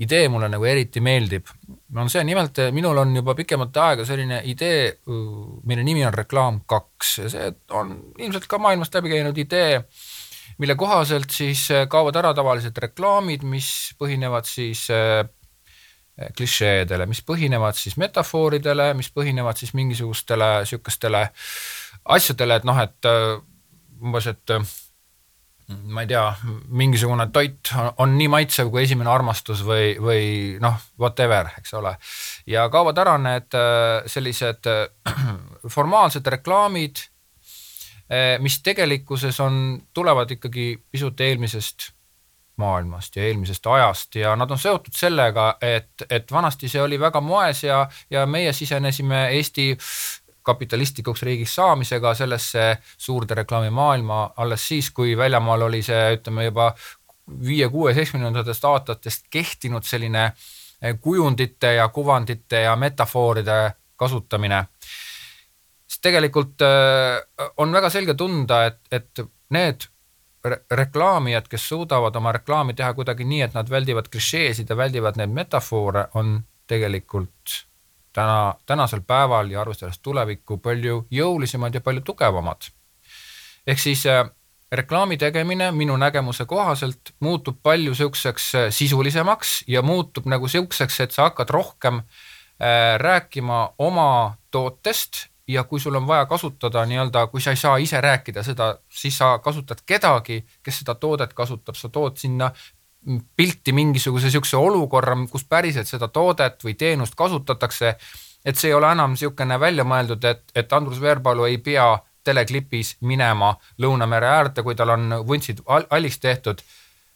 idee mulle nagu eriti meeldib. on see, nimelt äh, minul on juba pikemat aega selline idee, äh, mille nimi on Reklaam kaks ja see on ilmselt ka maailmast läbi käinud idee, mille kohaselt siis kaovad ära tavalised reklaamid, mis põhinevad siis klišeedele, mis põhinevad siis metafooridele, mis põhinevad siis mingisugustele sihukestele asjadele, et noh, et umbes, et äh, ma ei tea, mingisugune toit on nii maitsev kui esimene armastus või, või noh, whatever, eks ole. ja kaovad ära need äh, sellised äh, formaalsed reklaamid, mis tegelikkuses on, tulevad ikkagi pisut eelmisest maailmast ja eelmisest ajast ja nad on seotud sellega, et, et vanasti see oli väga moes ja, ja meie sisenesime Eesti kapitalistlikuks riigiks saamisega sellesse suurde reklaamimaailma alles siis, kui väljamaal oli see, ütleme juba viie, kuue, seitsmekümnendatest aastatest kehtinud selline eh, kujundite ja kuvandite ja metafooride kasutamine. sest tegelikult eh, on väga selge tunda, et, et need reklaamijad, kes suudavad oma reklaami teha kuidagi nii, et nad väldivad klišeesid ja väldivad neid metafoore, on tegelikult täna, tänasel päeval ja arvestades tulevikku palju jõulisemad ja palju tugevamad. ehk siis äh, reklaami tegemine minu nägemuse kohaselt muutub palju niisuguseks äh, sisulisemaks ja muutub nagu niisuguseks, et sa hakkad rohkem äh, rääkima oma tootest ja kui sul on vaja kasutada nii-öelda, kui sa ei saa ise rääkida seda, siis sa kasutad kedagi, kes seda toodet kasutab, sa tood sinna pilti mingisuguse niisuguse olukorra, kus päriselt seda toodet või teenust kasutatakse. et see ei ole enam niisugune välja mõeldud, et, et Andrus Veerpalu ei pea teleklipis minema Lõunamere äärde, kui tal on vuntsid alliks tehtud,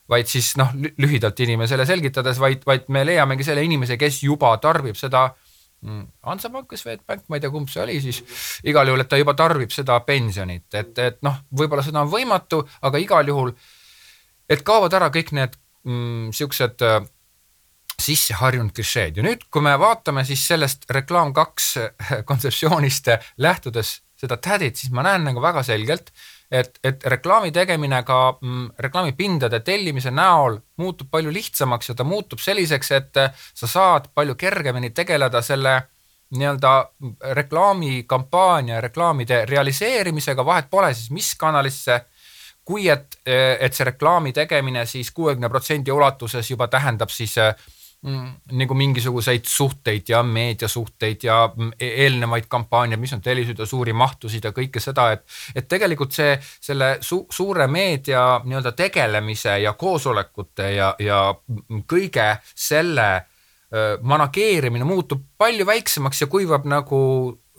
vaid siis noh, lühidalt inimesele selgitades, vaid, vaid me leiamegi selle inimese, kes juba tarbib seda mm, Hansapank või Swedbank, ma ei tea, kumb see oli siis, igal juhul, et ta juba tarbib seda pensionit, et, et noh, võib-olla seda on võimatu, aga igal juhul, et kaovad ära kõik need mm, siuksed äh, sisse harjunud klišeed. Ja nüüd, kui me vaatame siis sellest Reklaam kaks äh, kontseptsioonist äh, lähtudes seda tädit, siis ma näen nagu väga selgelt, et, et reklaami tegemine ka mm, reklaamipindade tellimise näol muutub palju lihtsamaks ja ta muutub selliseks, et äh, sa saad palju kergemini tegeleda selle nii-öelda reklaamikampaania, reklaamide realiseerimisega, vahet pole siis, mis kanalisse kui et, et see reklaami tegemine siis kuuekümne protsendi ulatuses juba tähendab siis mm, nagu mingisuguseid suhteid ja meediasuhteid ja mm, e-, eelnevaid kampaaniaid, mis on tellisõidu suuri mahtusid ja kõike seda, et, et tegelikult see, selle su suure meedia nii-öelda tegelemise ja koosolekute ja, ja kõige selle manageerimine muutub palju väiksemaks ja kuivab nagu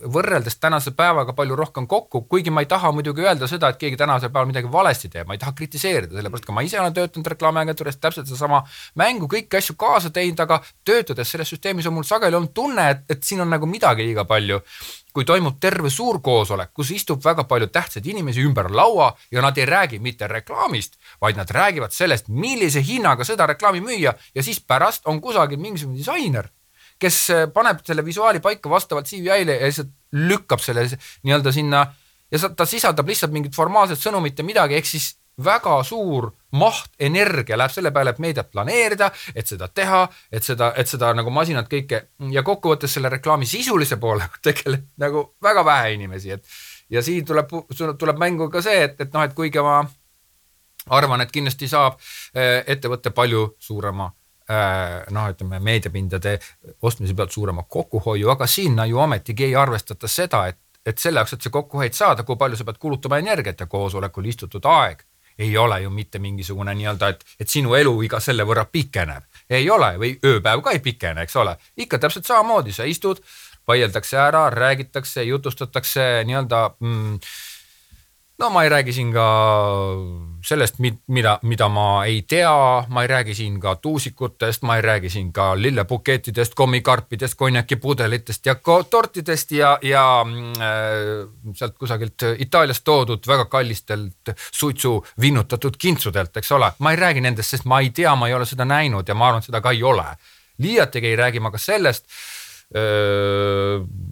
võrreldes tänase päevaga palju rohkem kokku, kuigi ma ei taha muidugi öelda seda, et keegi tänasel päeval midagi valesti teeb, ma ei taha kritiseerida, sellepärast ka ma ise olen töötanud reklaamiagentuuris täpselt sedasama mängu, kõiki asju kaasa teinud, aga töötades selles süsteemis on mul sageli olnud tunne, et, et siin on nagu midagi liiga palju. kui toimub terve suur koosolek, kus istub väga palju tähtsaid inimesi ümber laua ja nad ei räägi mitte reklaamist, vaid nad räägivad sellest, millise hinnaga seda reklaami müüa ja siis pärast on kusagil mingisugune disainer kes äh, paneb selle visuaali paika vastavalt CVI-le ja lihtsalt lükkab selle nii-öelda sinna ja ta sisaldab lihtsalt mingit formaalset sõnumit ja midagi, ehk siis väga suur maht energia läheb selle peale, et meediat planeerida, et seda teha, et seda, et seda nagu masinat kõike ja kokkuvõttes selle reklaami sisulise poolega tegeleb nagu väga vähe inimesi, et ja siin tuleb, tuleb mängu ka see, et, et noh, et kuigi ma arvan, et kindlasti saab äh, ettevõte palju suurema noh, ütleme meediapindade ostmise pealt suurema kokkuhoiu, aga sinna ju ometigi ei arvestata seda, et, et selle jaoks, et see kokkuhoid saada, kui palju sa pead kulutama energiat ja koosolekul istutud aeg ei ole ju mitte mingisugune nii-öelda, et, et sinu eluiga selle võrra pikeneb. ei ole või ööpäev ka ei pikene, eks ole, ikka täpselt samamoodi, sa istud, vaieldakse ära, räägitakse, jutustatakse nii-öelda mm, no ma ei räägi siin ka sellest, mida, mida ma ei tea, ma ei räägi siin ka tuusikutest, ma ei räägi siin ka lillebukettidest, kommikarpidest, konjakipudelitest ja tortidest ja, ja äh, sealt kusagilt Itaaliast toodud väga kallistelt suitsu vinnutatud kintsudelt, eks ole. ma ei räägi nendest, sest ma ei tea, ma ei ole seda näinud ja ma arvan, et seda ka ei ole. liiatigi ei räägi ma ka sellest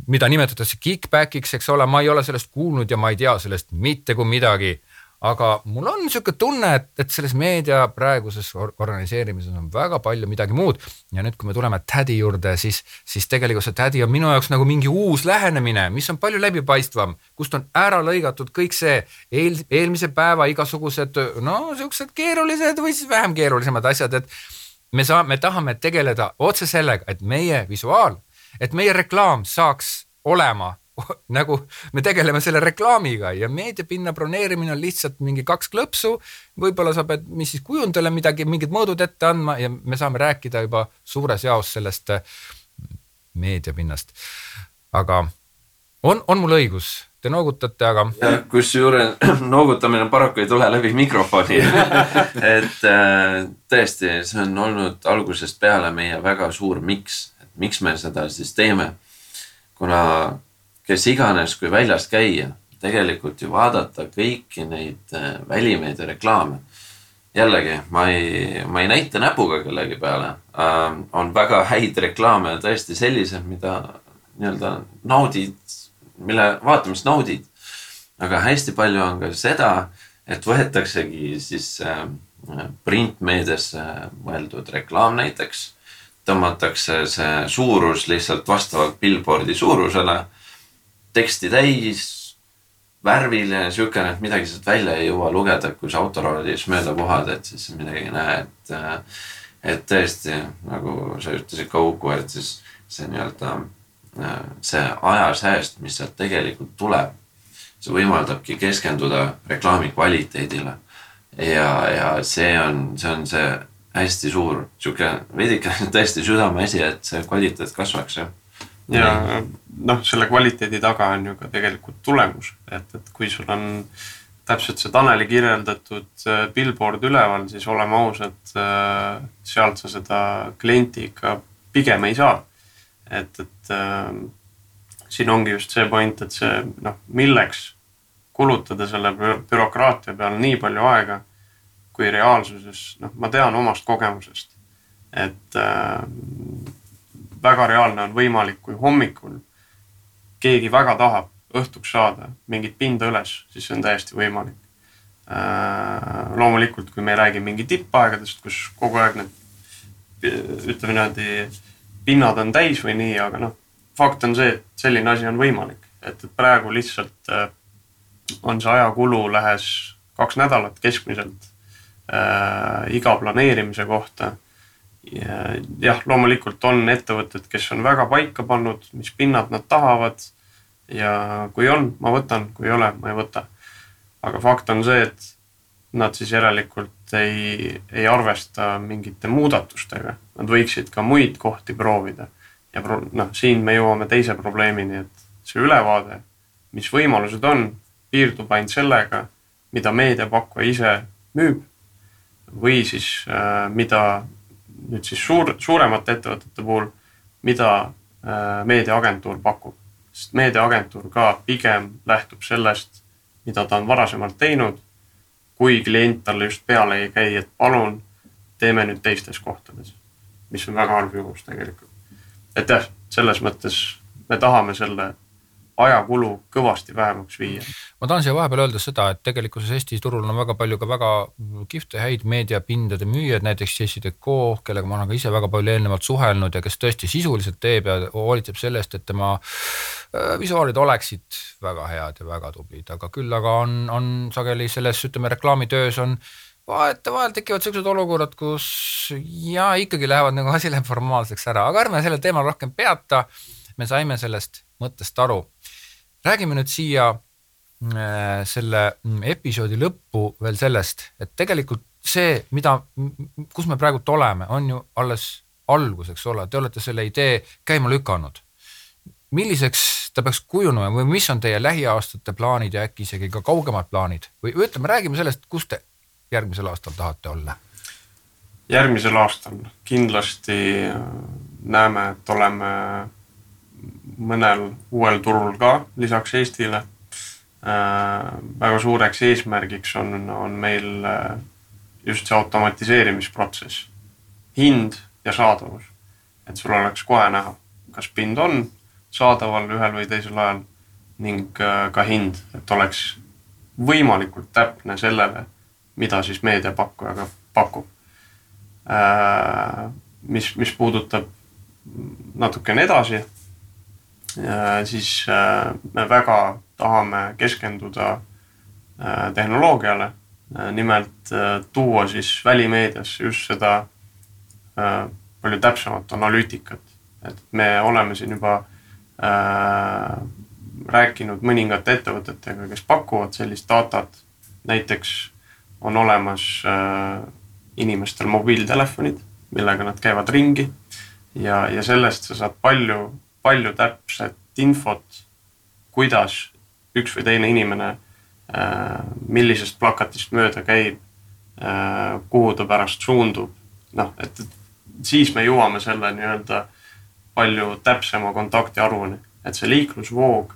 mida nimetatakse kick-back'iks, eks ole, ma ei ole sellest kuulnud ja ma ei tea sellest mitte kui midagi. Aga mul on niisugune tunne, et, et selles meedia praeguses organiseerimises on väga palju midagi muud. ja nüüd, kui me tuleme tädi juurde, siis, siis tegelikult see tädi on minu jaoks nagu mingi uus lähenemine, mis on palju läbipaistvam, kust on ära lõigatud kõik see eel, eelmise päeva igasugused no siuksed keerulised või siis vähem keerulisemad asjad, et me saame, me tahame tegeleda otse sellega, et meie visuaal et meie reklaam saaks olema nagu me tegeleme selle reklaamiga ja meediapinna broneerimine on lihtsalt mingi kaks klõpsu. võib-olla sa pead, mis siis kujundajale midagi, mingid mõõdud ette andma ja me saame rääkida juba suures jaos sellest äh, meediapinnast. aga on, on mul õigus? Te noogutate, aga. kusjuures noogutamine paraku ei tule läbi mikrofoni et äh, tõesti, see on olnud algusest peale meie väga suur miks miks me seda siis teeme. kuna kes iganes, kui väljas käia, tegelikult ju vaadata kõiki neid äh, välimeedia reklaame. jällegi, ma ei, ma ei näita näpuga kellegi peale äh,. on väga häid reklaame tõesti sellised, mida nii-öelda naudid, mille vaatamist naudid. aga hästi palju on ka seda, et võetaksegi siis äh, printmeediasse mõeldud reklaam näiteks tõmmatakse see suurus lihtsalt vastavalt billboard'i suurusele, teksti täis, värviline, siukene, et midagi sealt välja ei jõua lugeda, kui sa autoroodis mööda puhad, et siis midagi ei näe, et. et tõesti, nagu sa ütlesid ka Uku, et siis see nii-öelda see ajasääst, mis sealt tegelikult tuleb, see võimaldabki keskenduda reklaami kvaliteedile. ja, ja see on, see on see hästi suur sihuke veidike tõesti südameasi, et see kvaliteet kasvaks jah. Ja noh, selle kvaliteedi taga on ju ka tegelikult tulemus, et, et kui sul on täpselt see Taneli kirjeldatud äh, billboard üleval, siis oleme ausad, äh, sealt sa seda klienti ikka pigem ei saa. et, et äh, siin ongi just see point, et see noh, milleks kulutada selle bürokraatia peale nii palju aega kui reaalsuses, noh, ma tean omast kogemusest, et äh, väga reaalne on võimalik, kui hommikul keegi väga tahab õhtuks saada mingit pinda üles, siis see on täiesti võimalik äh,. loomulikult, kui me ei räägi mingi tippaegadest, kus kogu aeg need ütleme niimoodi, pinnad on täis või nii, aga noh, fakt on see, et selline asi on võimalik, et, praegu lihtsalt äh, on see ajakulu lähes kaks nädalat keskmiselt äh, iga planeerimise kohta. Jah, loomulikult on ettevõtted, kes on väga paika pannud, mis pinnad nad tahavad. ja kui on, ma võtan, kui ei ole, ma ei võta. aga fakt on see, et nad siis järelikult ei, ei arvesta mingite muudatustega. Nad võiksid ka muid kohti proovida. ja pro, noh, siin me jõuame teise probleemini, et see ülevaade, mis võimalused on, piirdub ainult sellega, mida meediapakkuja ise müüb või siis äh, mida nüüd siis suur, suuremate ettevõtete puhul, mida äh, meediaagentuur pakub. sest meediaagentuur ka pigem lähtub sellest, mida ta on varasemalt teinud. kui klient talle just peale ei käi, et palun teeme nüüd teistes kohtades, mis on väga halb juhus tegelikult. et jah, selles mõttes me tahame selle ajakulu kõvasti vähemaks viia. ma tahan siia vahepeal öelda seda, et tegelikkuses Eesti turul on väga palju ka väga kihvte häid meediapindade müüjaid, näiteks Jessie Deco, kellega ma olen ka ise väga palju eelnevalt suhelnud ja kes tõesti sisuliselt teeb ja hoolitseb selle eest, et tema äh, visuaalid oleksid väga head ja väga tublid, aga küll aga on, on sageli selles, ütleme reklaamitöös on vahetevahel tekivad siuksed olukorrad, kus ja ikkagi lähevad nagu asi läheb formaalseks ära, aga ärme sellel teemal rohkem peata. me saime sellest mõttest aru. Räägime nüüd siia äh, selle episoodi lõppu veel sellest, et tegelikult see, mida, kus me praegult oleme, on ju alles algus, eks ole, te olete selle idee käima lükanud. milliseks ta peaks kujunema või mis on teie lähiaastate plaanid ja äkki isegi ka kaugemad plaanid või ütleme, räägime sellest, kus te järgmisel aastal tahate olla? järgmisel aastal kindlasti äh, näeme, et oleme mõnel uuel turul ka lisaks Eestile. Äh, väga suureks eesmärgiks on, on meil äh, just see automatiseerimisprotsess, hind ja saadavus. et sul oleks kohe näha, kas pind on saadaval ühel või teisel ajal ning ka hind, et oleks võimalikult täpne sellele mida siis meediapakkuja ka pakub. Äh, mis, mis puudutab natukene edasi, äh, siis äh, me väga tahame keskenduda tehnoloogiale, nimelt tuua siis välimeediasse just seda palju täpsemat analüütikat. et me oleme siin juba äh, rääkinud mõningate ettevõtetega, kes pakuvad sellist datat, näiteks on olemas äh, inimestel mobiiltelefonid, millega nad käivad ringi. Ja, ja sellest sa saad palju, palju täpset infot, kuidas üks või teine inimene äh,, millisest plakatist mööda käib äh,, kuhu ta pärast suundub. noh, et siis me jõuame selle nii-öelda palju täpsema kontakti arvuni, et see liiklusvoog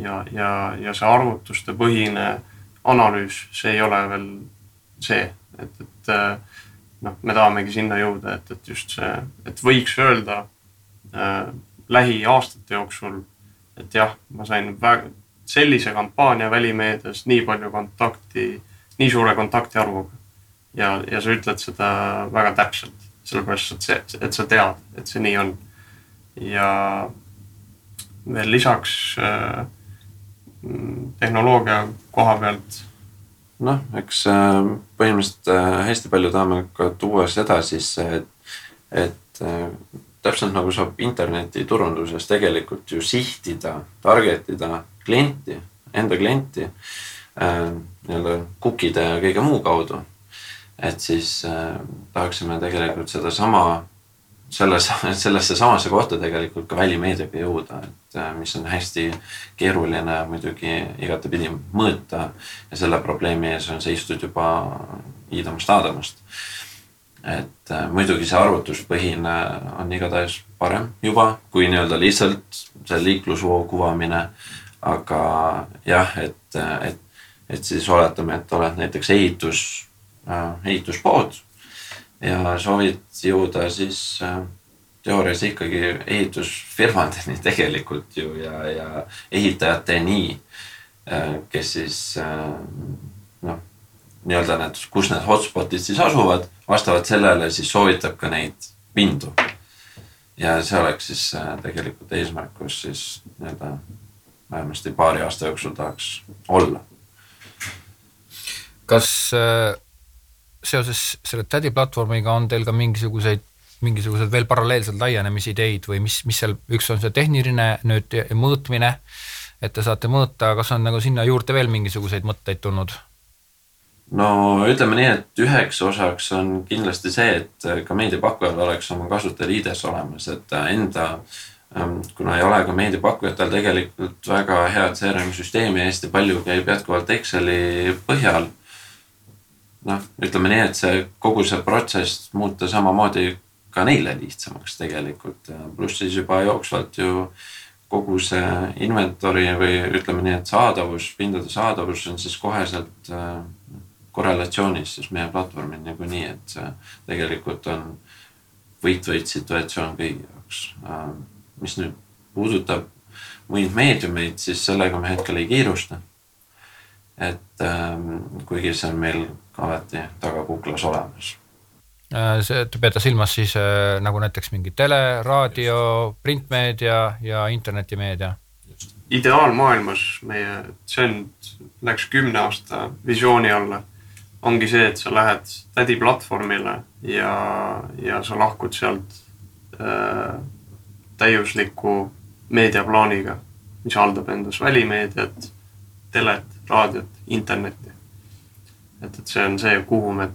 ja, ja, ja see arvutustepõhine analüüs, see ei ole veel see, et, et äh, noh, me tahamegi sinna jõuda, et, et just see, et võiks öelda äh, lähiaastate jooksul, et jah, ma sain väga sellise kampaania välimeedias nii palju kontakti, nii suure kontakti arvuga. ja, ja sa ütled seda väga täpselt, sellepärast et see, et sa tead, et see nii on. ja veel lisaks äh, tehnoloogia koha pealt noh, eks äh, põhimõtteliselt äh, hästi palju tahame ka tuua seda sisse, et, et äh, täpselt nagu saab internetiturunduses tegelikult ju sihtida, target ida klienti, enda klienti nii-öelda cookie'de ja kõige muu kaudu. et siis tahaksime tegelikult sedasama selles, sellesse samasse kohta tegelikult ka välimeediaga jõuda, et äh, mis on hästi keeruline muidugi igatepidi mõõta. ja selle probleemi ees on seistud juba Iidamast Aadamast. Et äh, muidugi see arvutuspõhine on igatahes parem juba kui nii-öelda lihtsalt see liiklusvoo kuvamine. aga jah, et, et, et siis oletame, et oled näiteks ehitus, äh, ehituspood ja soovid jõuda siis äh, teoorias ikkagi ehitusfirmadeni tegelikult ju ja, ja ehitajateni, kes siis nii-öelda need, kus need hotspot'id siis asuvad, vastavalt sellele siis soovitab ka neid pindu. ja see oleks siis tegelikult eesmärk, kus siis nii-öelda vähemasti paari aasta jooksul tahaks olla. kas äh seoses selle Tädi platvormiga on teil ka mingisuguseid, mingisugused veel paralleelselt laienемisideid või mis, mis seal, üks on see tehniline nüüd mõõtmine, et te saate mõõta, kas on nagu sinna juurde veel mingisuguseid mõtteid tulnud? No ütleme nii, et üheks osaks on kindlasti see, et ka meediapakkujal oleks oma kasutajaliides olemas, et enda ähm, kuna ei ole ka meediapakkujatel tegelikult väga head CRM süsteemi hästi palju käib jätkuvalt Exceli põhjal noh, ütleme nii, et see kogu see protsess muuta samamoodi ka neile lihtsamaks tegelikult pluss siis juba jooksvalt ju kogu see inventory või ütleme nii, et saadavus, pindade saadavus on siis koheselt äh, korrelatsioonis siis meie platvormil niikuinii, et see tegelikult on võit-võit situatsioon kõigi jaoks. Äh, mis nüüd puudutab muid meediumeid, siis sellega me hetkel ei kiirusta. et ähm, kuigi see on meil alati tagakuklas olemas Äh, see, te peate silmas siis äh, nagu näiteks mingi tele, raadio, printmeedia ja internetimeedia? ideaalmaailmas meie, see on, läks kümne aasta visiooni alla, ongi see, et sa lähed tädi platvormile ja, ja sa lahkud sealt äh, täiusliku meediaplaaniga, mis haldab endas välimeediat, telet, raadiot, internetti. et, et see on see, kuhu me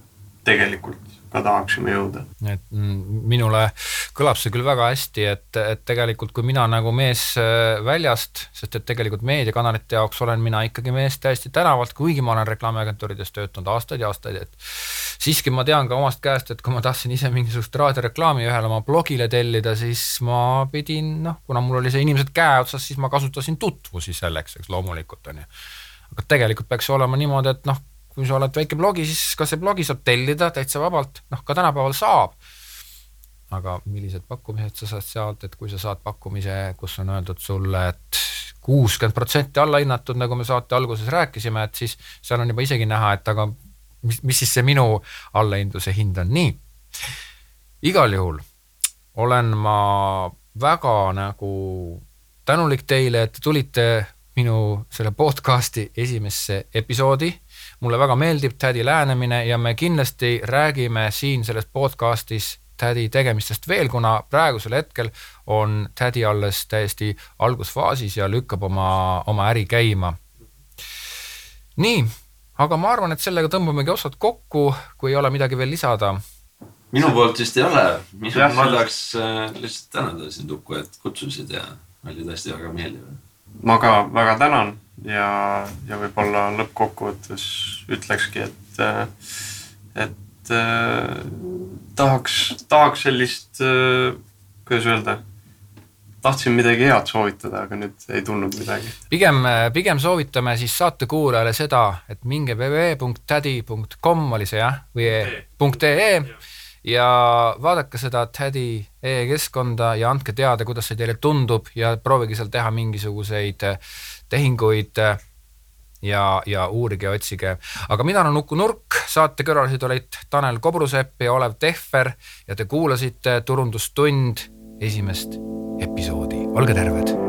tegelikult ka tahaksime jõuda. et minule kõlab see küll väga hästi, et, et tegelikult kui mina nagu mees äh, väljast, sest et tegelikult meediakanalite jaoks olen mina ikkagi mees täiesti tänavalt, kuigi ma olen reklaamiagentuurides töötanud aastaid ja aastaid, et siiski ma tean ka omast käest, et kui ma tahtsin ise mingisugust raadioreklaami ühele oma blogile tellida, siis ma pidin noh, kuna mul oli see inimesed käe otsas, siis ma kasutasin tutvusi selleks, eks loomulikult on ju. aga tegelikult peaks olema niimoodi, et noh, kui sa oled väike blogi, siis ka see blogi saab tellida täitsa vabalt, noh ka tänapäeval saab. aga millised pakkumised sa saad sealt, et kui sa saad pakkumise, kus on öeldud sulle, et kuuskümmend protsenti allahinnatud, nagu me saate alguses rääkisime, et siis seal on juba isegi näha, et aga mis, mis siis see minu allahindluse hind on, nii. igal juhul olen ma väga nagu tänulik teile, et te tulite minu selle podcast'i esimesse episoodi mulle väga meeldib tädi lähenemine ja me kindlasti räägime siin selles podcastis tädi tegemistest veel, kuna praegusel hetkel on tädi alles täiesti algusfaasis ja lükkab oma, oma äri käima. nii, aga ma arvan, et sellega tõmbamegi otsad kokku, kui ei ole midagi veel lisada. minu poolt vist ei ole, ma tahaks äh, lihtsalt tänada sind, Uku, et kutsusid ja oli tõesti väga meeldiv. Ma ka väga tänan ja, ja võib-olla lõppkokkuvõttes ütlekski, et, et äh, tahaks, tahaks sellist, äh, kuidas öelda, tahtsin midagi head soovitada, aga nüüd ei tulnud midagi. pigem, pigem soovitame siis saatekuulajale seda, et minge www.tädi.com oli see jah, või .ee ja vaadake seda Tädi e-keskkonda ja andke teada, kuidas see teile tundub ja proovige seal teha mingisuguseid tehinguid äh, ja, ja uurige ja otsige. aga mina olen Uku Nurk, saate külalised olid Tanel Kobrusepp ja Olev Tehver ja te kuulasite Turundustund esimest episoodi, olge terved